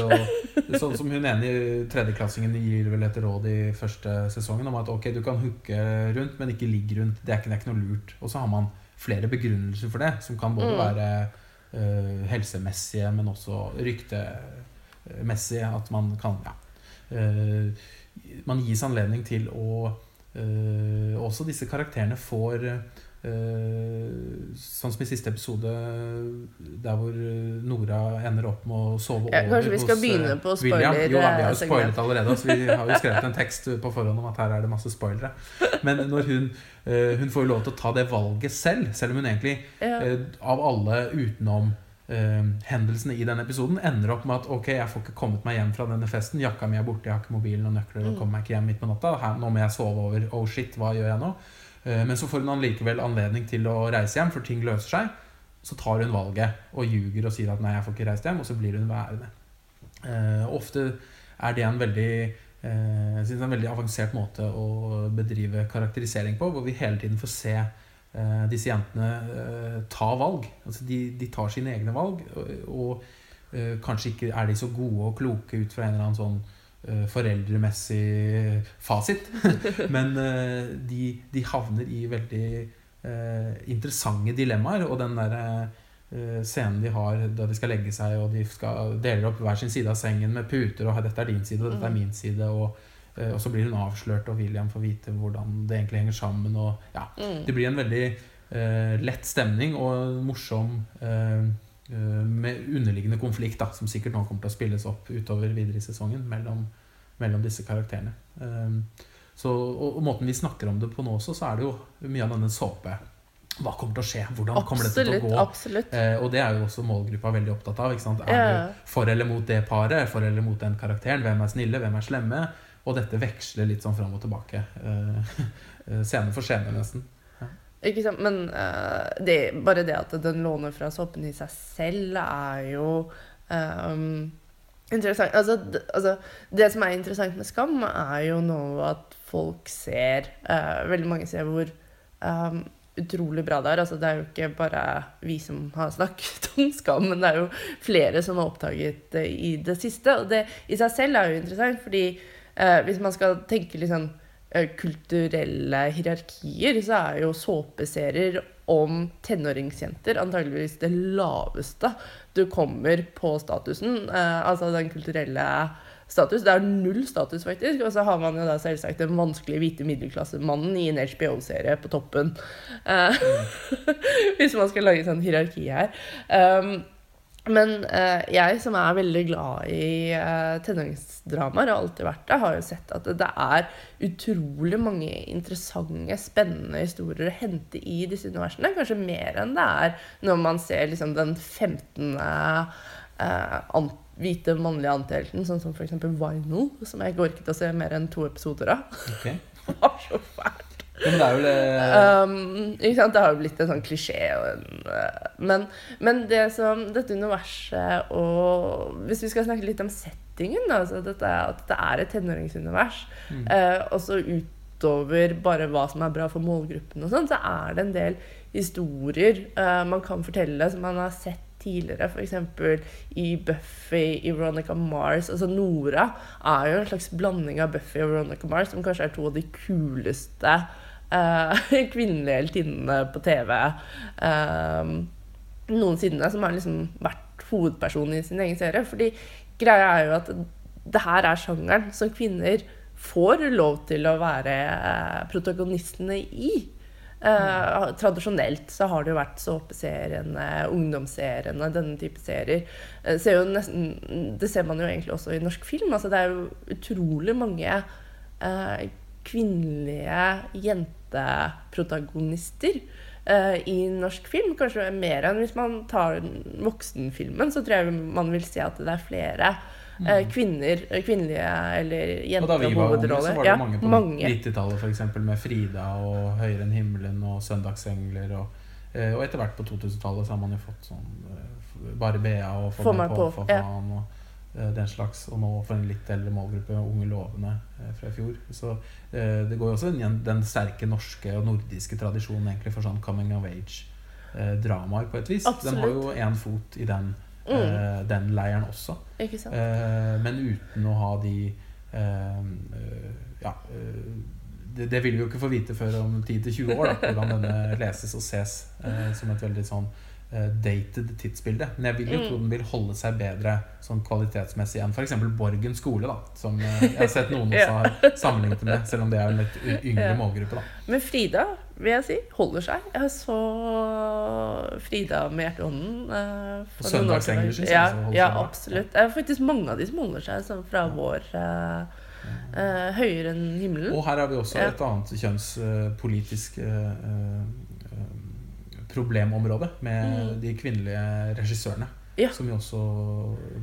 sånn som hun ene i tredjeklassingen gir vel et råd i første sesongen om at ok, du kan hooke rundt, men ikke ligge rundt. Det er ikke, det er ikke noe lurt. Og så har man flere begrunnelser for det, som kan både mm. være uh, helsemessige, men også ryktemessige. At man kan ja, uh, Man gis anledning til å uh, Også disse karakterene får sånn som i siste episode, der hvor Nora ender opp med å sove ja, over Kanskje vi skal hos, begynne på spoiler? William. Jo, vi har jo spoilet allerede. Så vi har jo skrevet en tekst på forhånd om at her er det masse spoilere. Men når hun, hun får jo lov til å ta det valget selv, selv om hun egentlig ja. av alle utenom hendelsene i denne episoden ender opp med at ok, jeg får ikke kommet meg hjem fra denne festen. Jakka mi er borte, jeg har ikke mobilen og nøkler og mm. kommer meg ikke hjem midt på natta. Her, nå må jeg sove over. Oh shit, hva gjør jeg nå? Eh, men så får hun likevel anledning til å reise hjem, for ting løser seg. Så tar hun valget og ljuger og sier at 'nei, jeg får ikke reist hjem', og så blir hun værende. Uh, ofte er det en veldig, uh, jeg synes en veldig avansert måte å bedrive karakterisering på, hvor vi hele tiden får se disse jentene ta valg. Altså de, de, tar sine egne valg, og, og kanskje ikke er de så gode og kloke ut fra en eller annen sånn Eh, foreldremessig fasit. Men eh, de, de, havner i veldig uh, interessante dilemmaer. Og den der scenen de har da de skal legge seg, og de skal deler opp hver sin side av sengen med puter, og 'dette er din side, og dette er mm. min side', og, og så blir hun avslørt, og William får vite hvordan det egentlig henger sammen. Og, ja, mm. Det blir en veldig lett stemning og morsom Eh, med underliggende konflikt, da, som sikkert nå kommer til å spilles opp utover videre i sesongen mellom, mellom disse karakterene. Um, så, og, og, måten vi snakker om det på nå også, så er det jo mye av denne såpe. Hva kommer til å skje? Hvordan kommer dette til å gå? Absolutt. Eh, og det er jo også målgruppa veldig opptatt av. Er ja. du for eller mot det paret? For eller mot den karakteren? Hvem er snille? Hvem er slemme? Og dette veksler litt sånn fram og tilbake. Eh, eh scene for scene, nesten. Ikke sant? Men uh, det, bare det at den låner fra såpen i seg selv, er jo um, interessant. Altså, altså, det som er interessant med Skam, er jo nå at folk ser uh, Veldig mange ser hvor um, utrolig bra det er. Altså, det er jo ikke bare vi som har snakket om Skam, men det er jo flere som har oppdaget det i det siste. Og det i seg selv er jo interessant, fordi uh, hvis man skal tenke litt sånn kulturelle hierarkier, så er jo såpeserier om tenåringsjenter antageligvis det laveste du kommer på statusen. Eh, altså den kulturelle status. Det er null status, faktisk. Og så har man jo da selvsagt den vanskelige hvite middelklassemannen i en HBO-serie på toppen. Eh, hvis man skal lage sånn hierarki her. Um, men eh, jeg som er veldig glad i eh, tenåringsdramaer, og alltid vært det, har jo sett at det er utrolig mange interessante, spennende historier å hente i disse universene. Kanskje mer enn det er når man ser liksom, den 15. Eh, hvite mannlige antihelten, sånn som f.eks. Vinyl, som jeg ikke orket å se mer enn to episoder av. Okay. det var så fælt. Men det er vel um, ikke sant? Det har jo blitt en sånn klisjé. en, men, men, det som dette universet og Hvis vi skal snakke litt om settingen, da, så dette, at det er et tenåringsunivers, mm. uh, og så utover bare hva som er bra for målgruppen, og sånn, så er det en del historier uh, man kan fortelle som man har sett tidligere, f.eks. i Buffy, i Veronica Mars. Altså Nora er jo en slags blanding av Buffy og Veronica Mars, som kanskje er to av de kuleste kvinnelige heltinnene på TV uh, noensinne, som har liksom vært hovedperson i sin egen serie. Fordi greia er jo at det her er sjangeren som kvinner får lov til å være uh, protagonistene i. Eh, tradisjonelt så har det jo vært såpeseriene, ungdomsseriene, denne type serier. Eh, ser nesten, det ser man jo egentlig også i norsk film. Altså, det er jo utrolig mange eh, kvinnelige jenteprotagonister eh, i norsk film. Kanskje mer enn hvis man tar voksenfilmen, så tror jeg man vil si at det er flere eh, kvinner, kvinnelige eller jenter Og da vi var unge, så var det Ja, mange på 90-tallet f.eks. med Frida og Høyere enn himmelen og Søndagsengler. Og, eh, og etter hvert på 2000-tallet så har man jo fått sånn eh, Bare Bea og Få meg på, for ja. faen og eh, den slags. Og nå for en litt eldre målgruppe, Unge lovende eh, fra i fjor. Så eh, det går jo også igjen den sterke norske og nordiske tradisjonen egentlig for sånn coming of age-dramaer på et vis. Den har jo én fot i den, Mm, eh, den leiren også. Eh, men uten å ha de eh, eh, Ja. eh, det, vil vi jo ikke få vite før om 10-20 år, da, hvordan denne leses og ses eh, som et veldig sånn eh, dated tidsbilde. Men jeg vil jo Mm. tro den vil holde seg bedre sånn kvalitetsmessig enn f.eks. Borgen skole, da, som eh, jeg har sett noen også har sammenlignet med, selv om det er en litt yngre målgruppe. da. Men Frida, vil jeg si, holder seg. Jeg så Frida med hjertehånden. Uh, Og Søndagsengler synes jeg ja, også ja, absolutt. Det er faktisk mange av de som holder seg sånn fra vår eh, eh, høyere enn himmelen. Og her har vi også et annet kjønnspolitisk eh, eh, problemområde med Mm. de kvinnelige regissørene. Ja. Som jo også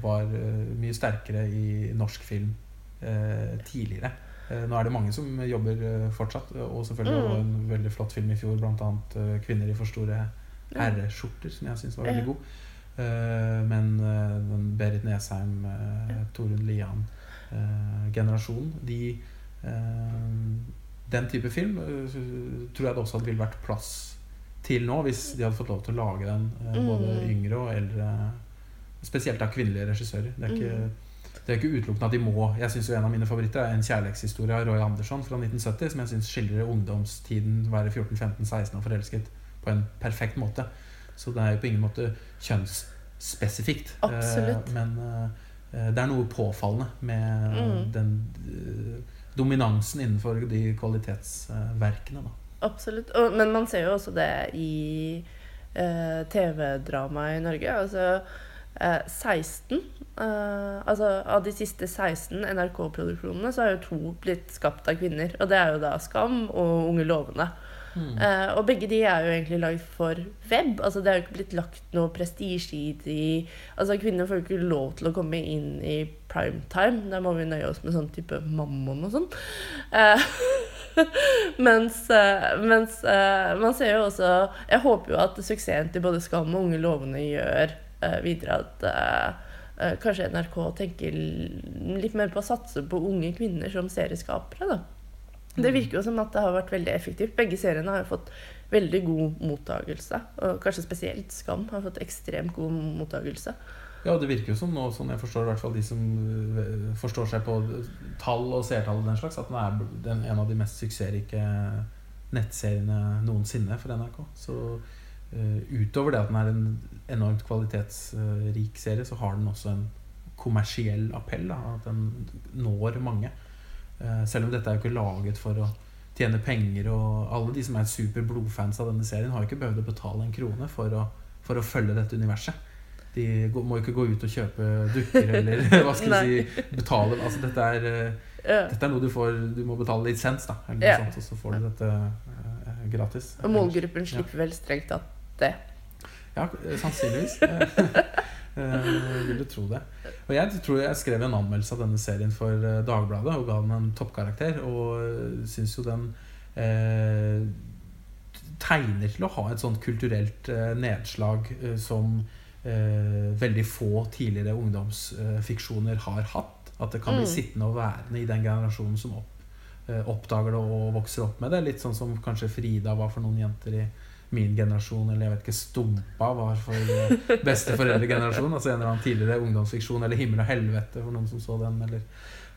var eh, mye sterkere i norsk film eh, tidligere. Eh, nå er det mange som jobber eh, fortsatt, og selvfølgelig Mm. var en veldig flott film i fjor, bl.a. annet 'Kvinner i for store herreskjorter', som jeg syns var veldig god. Eh, men den Berit Nesheim, Torunn Lian-generasjonen, de eh, Den type film tror jeg det også ville vært plass til nå, hvis de hadde fått lov til å lage den, eh, både Mm. yngre og eldre. Spesielt av kvinnelige regissører. Det er ikke, Mm. det er ikke utelukkende at de må Jeg synes jo En av mine favoritter er en kjærlighetshistorie av Roy Andersson fra 1970, som jeg syns skildrer ungdomstiden, være 14-15-16 og forelsket, på en perfekt måte. Så det er jo på ingen måte kjønnsspesifikt. Eh, Absolutt. Men eh, det er noe påfallende med Mm. den dominansen innenfor de kvalitetsverkene. Da. Absolutt. Og, men man ser jo også det i eh, TV-drama i Norge. Altså eh, 16 eh, Altså av de siste 16 NRK-produksjonene så har jo to blitt skapt av kvinner. Og det er jo da Skam og Unge lovende. Eh, og begge de er jo egentlig lagd for web. Altså Det er jo ikke blitt lagt noe prestisje i de Altså Kvinner får jo ikke lov til å komme inn i primetime. Der må vi nøye oss med sånn type Mammon og sånn. Eh, mens eh, mens eh, man ser jo også Jeg håper jo at suksessen til både Skam og Unge lovende gjør eh, videre at kanskje NRK tenker litt mer på å satse på unge kvinner som serieskapere. da. Det virker jo som at det har vært veldig effektivt. Begge seriene har fått veldig god mottagelse. Og kanskje spesielt Skam har fått ekstremt god mottagelse. Ja, det virker jo som nå, sånn jeg forstår i hvert fall de som øh, forstår seg på tall og seertall og den slags, at den er den, en av de mest suksessrike nettseriene noensinne for NRK. Så uh, utover det at den er en enormt kvalitetsrik serie, så har den også en kommersiell appell. Da, at den når mange. Uh, selv om dette er jo ikke laget for å tjene penger, og alle de som er super blodfans av denne serien, har jo ikke behøvd å betale en krone for å, for å følge dette universet. De må jo ikke gå ut og kjøpe dukker eller hva skal vi si, betale Altså dette er, eh, Ja. dette er noe du får Du må betale lisens, da, Ja. sånt, og så får du dette uh, gratis. Og målgruppen slipper vel strengt tatt det. Ja, sannsynligvis. uh, vil du tro det. Og jeg tror jeg skrev en anmeldelse av denne serien for Dagbladet og ga den en toppkarakter. Og syns jo den uh, tegner til å ha et sånt kulturelt nedslag som veldig få tidligere ungdomsfiksjoner har hatt. At det kan bli Mm. sittende og værende i den generasjonen som opp, eh, oppdager det og vokser opp med det. Litt sånn som kanskje Frida var for noen jenter i min generasjon, eller jeg vet ikke, Stumpa var for besteforeldregenerasjonen. besteforeldregenerasjon. Altså en eller annen tidligere ungdomsfiksjon, eller Himmel og helvete for noen som så den. Eller,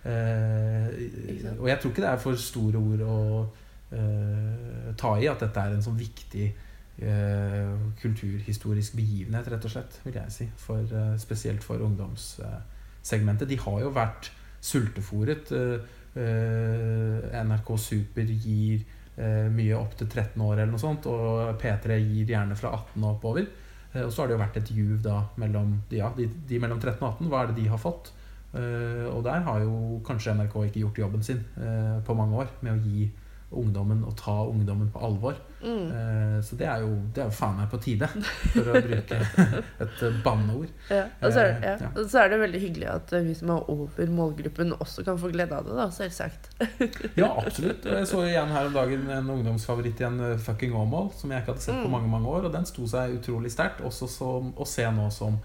eh, og jeg tror ikke det er for store ord å eh, ta i at dette er en sånn viktig eh, kulturhistorisk begivenhet, rett og slett, vil jeg si. For, eh, spesielt for ungdomssegmentet. De har jo vært sultefòret. Eh, eh, NRK Super gir eh, mye opp til 13 år eller noe sånt, og P3 gir gjerne fra 18 og oppover. Eh, og så har det jo vært et juv da mellom ja, de, de mellom 13 og 18. Hva er det de har fått? Eh, og der har jo kanskje NRK ikke gjort jobben sin eh, på mange år med å gi ungdommen og ta ungdommen på alvor. Mm. Eh, så det er jo, det er jo faen meg på tide, for å bruke et eh, banneord. Ja. Og, så er, det- ja. Eh, ja. og så er det veldig hyggelig at vi som er over målgruppen, også kan få glede av det, da, selvsagt. Ja, absolutt. Jeg så igjen her om dagen en ungdomsfavoritt i en fucking Åmål, som jeg ikke hadde sett på Mm. mange mange år. Og den sto seg utrolig sterkt, også som, å se nå som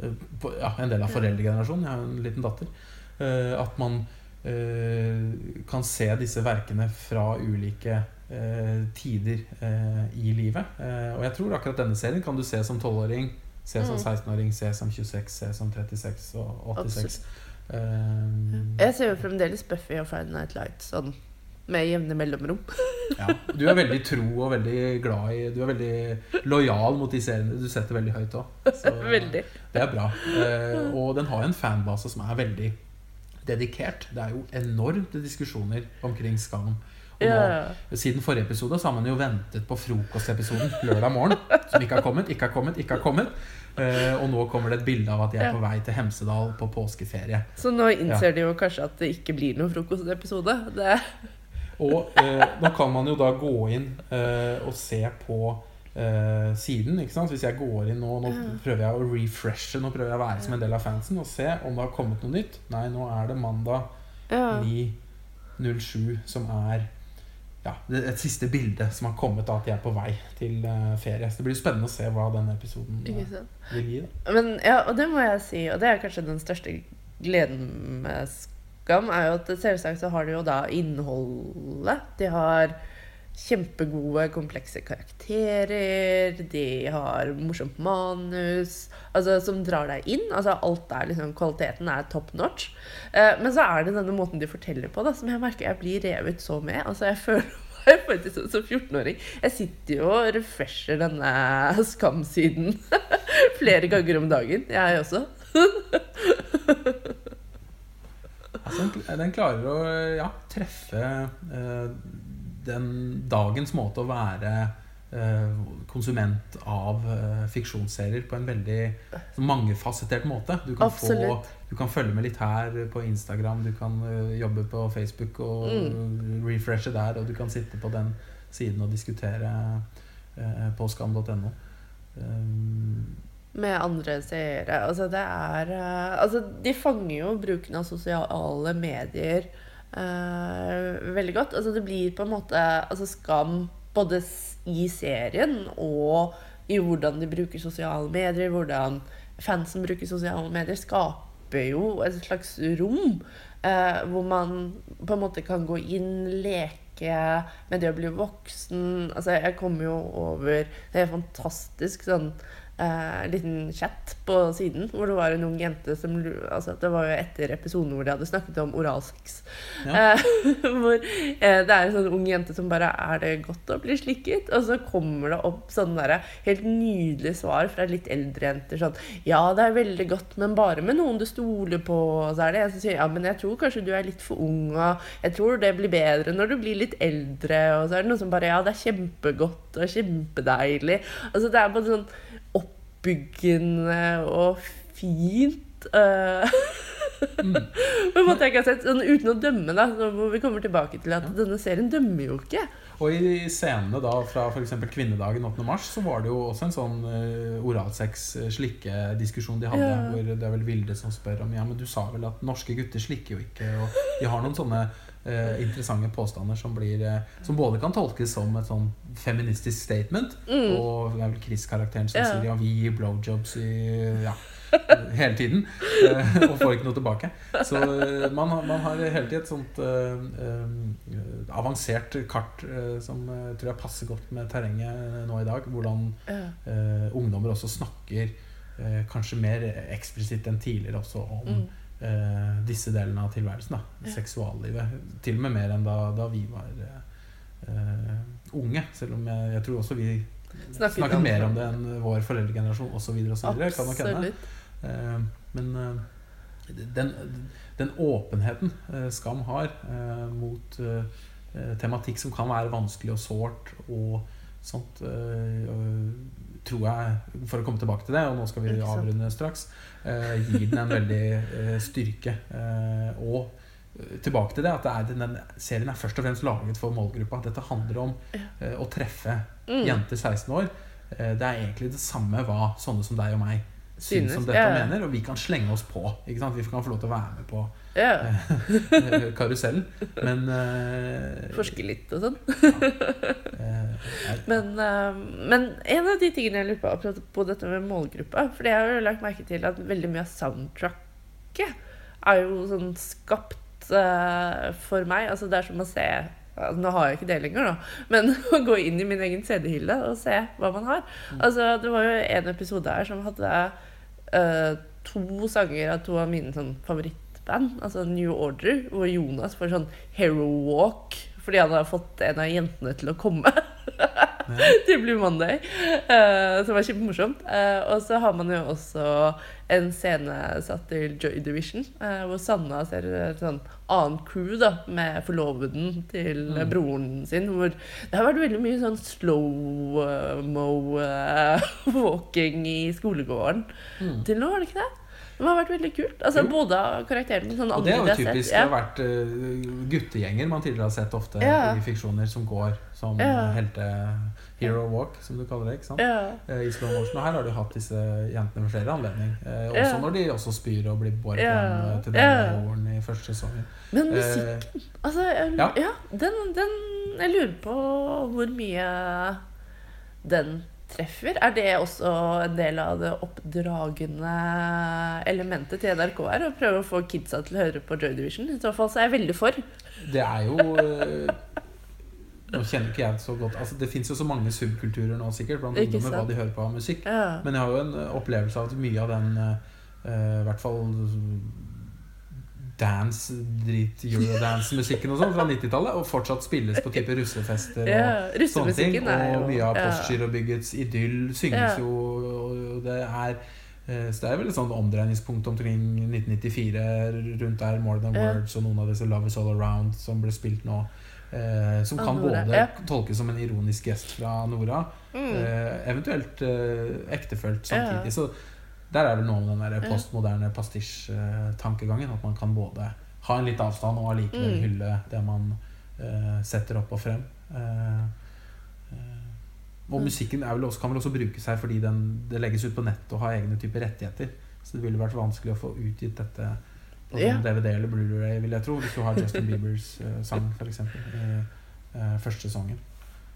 ja, en del av foreldregenerasjonen. Jeg har en liten datter. At man kan se disse verkene fra ulike tider eh, i livet. Eh, Og jeg tror akkurat denne serien kan du se som 12-åring, se som Mm. 16-åring, se som 26, se som 36 og 86. Eh, Jeg ser jo fremdeles Buffy og Friday Night Light sånn med jevne mellomrom. Ja, du er veldig tro og veldig glad i Du er veldig lojal mot de seriene du setter veldig høyt òg. Veldig. Det er bra. Eh, og den har en fanbase som er veldig dedikert. Det er jo enorme diskusjoner omkring Skam. Ja. Siden forrige episode så har man jo ventet på frokostepisoden lørdag morgen. Som ikke har kommet, ikke har kommet, ikke har kommet. Uh, og nå kommer det et bilde av at de er på vei til Hemsedal på påskeferie. Så nå innser de jo kanskje at det ikke blir noen frokostepisode. Det Og uh, nå kan man jo da gå inn uh, og se på siden. ikke sant? Hvis jeg går inn nå, nå prøver jeg å refreshe, nå prøver jeg å være som en del av fansen og se om det har kommet noe nytt. Nei, nå er det mandag Ja. 9.07 som er ja, et siste bilde som har kommet av at de er på vei til eh, ferie. Så det blir spennende å se hva denne episoden eh, vil gi. Men ja, og det må jeg si, og det er kanskje den største gleden med Skam, er jo at selvsagt så har de jo da innholdet. De har kjempegode, komplekse karakterer. De har morsomt manus altså, som drar deg inn. Altså alt er liksom, Kvaliteten er top notch. Eh, men så er det denne måten de forteller på, da, som jeg merker jeg blir revet så med. Altså jeg føler meg faktisk som- som 14-åring. Jeg sitter jo og refresher denne Skam-siden flere ganger om dagen. Jeg også. Altså, den, klarer å ja, treffe eh, den dagens måte å være eh, konsument av eh, fiksjonsserier på en veldig sånn mangefasettert måte. Du kan, få, du kan følge med litt her på Instagram, du kan eh, jobbe på Facebook og Mm. refreshe der, og du kan sitte på den siden og diskutere på skam.no. Med andre seere. Altså, det er Altså, de fanger jo bruken av sosiale medier eh, veldig godt. Altså, det blir på en måte altså, skam både i serien og i hvordan de bruker sosiale medier, hvordan fansen bruker sosiale medier, skaper jo et slags rom uh, hvor man på en måte kan gå inn, leke med det å bli voksen. Altså, jeg kommer jo over Det er fantastisk sånn eh, liten chat på siden hvor det var en ung jente som altså Det var jo etter episoden hvor de hadde snakket om oralsex. Ja. Eh, hvor eh, det er en sånn ung jente som bare Er det godt å bli slikket? Og så kommer det opp sånne der, helt nydelige svar fra litt eldre jenter. Sånn Ja, det er veldig godt, men bare med noen du stoler på. Og så er det en som sier Ja, men jeg tror kanskje du er litt for ung, og jeg tror det blir bedre når du blir litt eldre. Og så er det noen som bare Ja, det er kjempegodt og kjempedeilig. Altså, det er bare sånn oppbyggende og fint. eh, mm. på en måte jeg har sett, sånn Uten å dømme, da. Hvor vi kommer tilbake til at denne serien dømmer jo ikke. Og i scenene da fra f.eks. kvinnedagen 8. mars, så var det jo også en sånn uh, oralsex-slikke-diskusjon de hadde. Ja. Hvor det er vel Vilde som spør om Ja, men du sa vel at norske gutter slikker jo ikke. Og de har noen sånne eh, interessante påstander som, blir, uh, som både kan tolkes som et sånn feministisk statement, Mm. og det er vel Chris-karakteren som Ja. sier ja, vi gir blowjobs i ja, hele tiden. uh, og får ikke noe tilbake. Så man, man har hele tiden et sånt avansert kart som tror jeg passer godt med terrenget nå i dag. Hvordan ungdommer også snakker kanskje mer eksplisitt enn tidligere også om Mm. Eh, disse delene av tilværelsen. da Ja. Seksuallivet. Til og med mer enn da, da vi var eh, unge. Selv om jeg, jeg tror også vi Snakket snakket, mer om det enn vår foreldregenerasjon osv. Absolutt. Eh, men eh, den, den åpenheten eh, Skam har eh, mot tematikk som kan være vanskelig og sårt og sånt, tror jeg, for å komme tilbake til det, og nå skal vi avrunde straks, eh, gir den en veldig eh, styrke. Eh, og eh, tilbake til det at det er, den serien er først og fremst laget for målgruppa. Dette handler om eh, å treffe Mm. jenter 16 år. Eh, det er egentlig det samme hva sånne som deg og meg syns om dette ja. mener, og vi kan slenge oss på. Vi kan få lov til å være med på Ja. karusellen. Men eh, Forske litt og sånn. jeg- Men, eh, men en av de tingene jeg lurer på apropos på dette med målgruppa For jeg har jo lagt merke til at veldig mye av soundtracket er jo sånn skapt uh, for meg. Altså det er som å se altså, Nå har jeg ikke det lenger, da, men å gå inn i min egen CD-hylle og se hva man har. Altså, det var jo en episode her som hadde uh, to sanger av to av mine sånn, favorittband, altså New Order, hvor Jonas får sånn Hero Walk fordi han har fått en av jentene til å komme. til Blue Monday, uh, som var kjempemorsomt. Uh, og så har man jo også en scene satt til Joy Division, uh, hvor Sanna ser et sånn annet crew da, med forloveden til Mm. broren sin. Hvor det har vært veldig mye sånn slow-mo eh, walking i skolegården Mm. til nå, har det ikke det? Det har vært veldig kult. Altså. Både av karakterene sånn Og det er jo typisk. Det har vært uh, guttegjenger man tidligere har sett ofte Ja. i fiksjoner som går som Ja. helte Hero walk, som du kaller det. ikke sant? Ja. Eh, I slow motion. Og her har du hatt disse jentene ved flere anledninger. Eh, også Ja. når de også spyr og blir båret Ja. hjem eh, til Ja. denne jorden i første sesongen. Men musikken Altså, jeg, Ja. ja, den, den Jeg lurer på hvor mye den treffer. Er det også en del av det oppdragende elementet til NRK her? Å prøve å få kidsa til å høre på Joy Division? I så fall så er jeg veldig for. Det er jo eh, Nå kjenner ikke jeg det så godt altså, Det fins jo så mange subkulturer nå sikkert blant ungdommer hva de hører på av musikk. Ja. Men jeg har jo en eh, opplevelse av at mye av den eh, I hvert fall dance, drit, eurodance-musikken og sånn fra 90-tallet, og fortsatt spilles på type russefester og ja. sånne ting. Og mye av ja. Postgirobyggets idyll synges Ja. jo og det er eh, så det er vel et sånt omdreiningspunkt omkring 1994 rundt der More Than Ja. Words og noen av disse Love Is All Around som ble spilt nå. Eh, som kan Nora, både ja. tolkes som en ironisk gest fra Nora, Mm. eh, eventuelt eh, ektefølt Ja. samtidig. Så der er det noe med den der postmoderne pastisj-tankegangen. At man kan både ha en litt avstand og allikevel Mm. hylle det man uh, setter opp og frem. Uh, uh, og Mm. musikken er vel også, kan vel også bruke seg fordi den, det legges ut på nett og har egne typer rettigheter. Så det ville vært vanskelig å få utgitt dette på Ja. DVD eller Blu-ray, vil jeg tro, hvis du har Justin Biebers sang, f.eks. eh, første sesongen.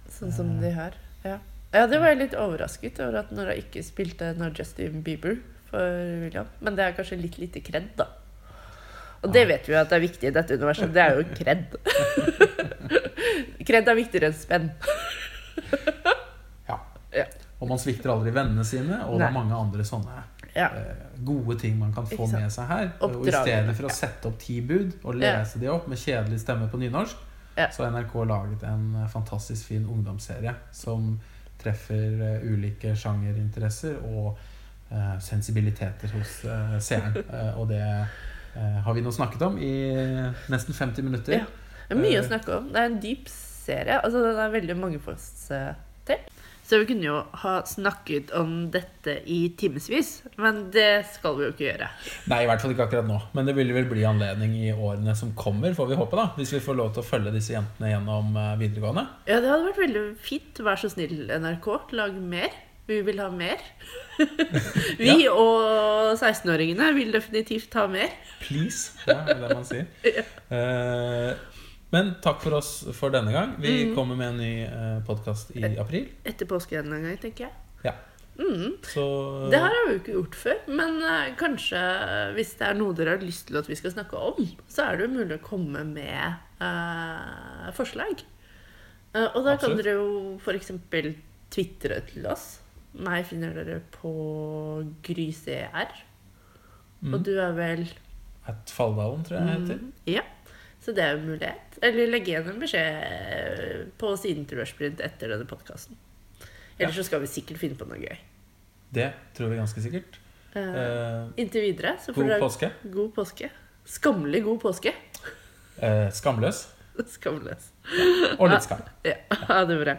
Sånn som de her. Ja. Ja, det var jeg litt overrasket over at Nora ikke spilte når Justin Bieber for William. Men det er kanskje litt lite kred, da. Og det vet vi jo at det er viktig i dette universet. Det er jo kred. kred er viktigere enn spenn. Ja. Og man svikter aldri vennene sine, og det er mange andre sånne Ja. eh, gode ting man kan få med seg her. Og i stedet for å sette opp ti bud og Ja. lese de opp med kjedelig stemme på nynorsk, Ja. så har NRK laget en fantastisk fin ungdomsserie som treffer eh, ulike sjangerinteresser og eh, sensibiliteter hos eh, seeren. Og det har vi nå snakket om i nesten 50 minutter. Ja. Det er mye å snakke om. Det er en dyp serie. Altså, den er veldig mangefasettert. Så vi kunne jo ha snakket om dette i timevis, men det skal vi jo ikke gjøre. Nei, i hvert fall ikke akkurat nå. Men det vil vel bli anledning i årene som kommer, får vi håpe, da. Hvis vi får lov til å følge disse jentene gjennom eh, videregående. Ja, det hadde vært veldig fint. Vær så snill, NRK. Lag mer. Vi vil ha mer. vi og 16-åringene vil definitivt ha mer. Please. Det er det man sier. Eh, men takk for oss for denne gang. Vi Mm. kommer med en ny uh, podkast i april. Etter påske en gang, tenker jeg. Ja. Mm. Så Det her har vi jo ikke gjort før, men eh, kanskje eh, hvis det er noe dere har lyst til at vi skal snakke om, så er det jo mulig å komme med eh, forslag. Eh, og da kan dere jo f.eks. tvitre til oss. Meg finner dere på GryCR. mm, Og du er vel At Falldalen, tror jeg det heter. Mm, Ja. Så det er jo en mulighet. Eller legge igjen en beskjed på siden til Rushprint etter denne podkasten. Ellers så skal vi sikkert finne på noe gøy. Det tror vi ganske sikkert. Eh, inntil videre så får god dere påske. god påske. Skammelig god påske. Uh, skamløs. Skamløs. Og litt skam. Ja, ha det bra.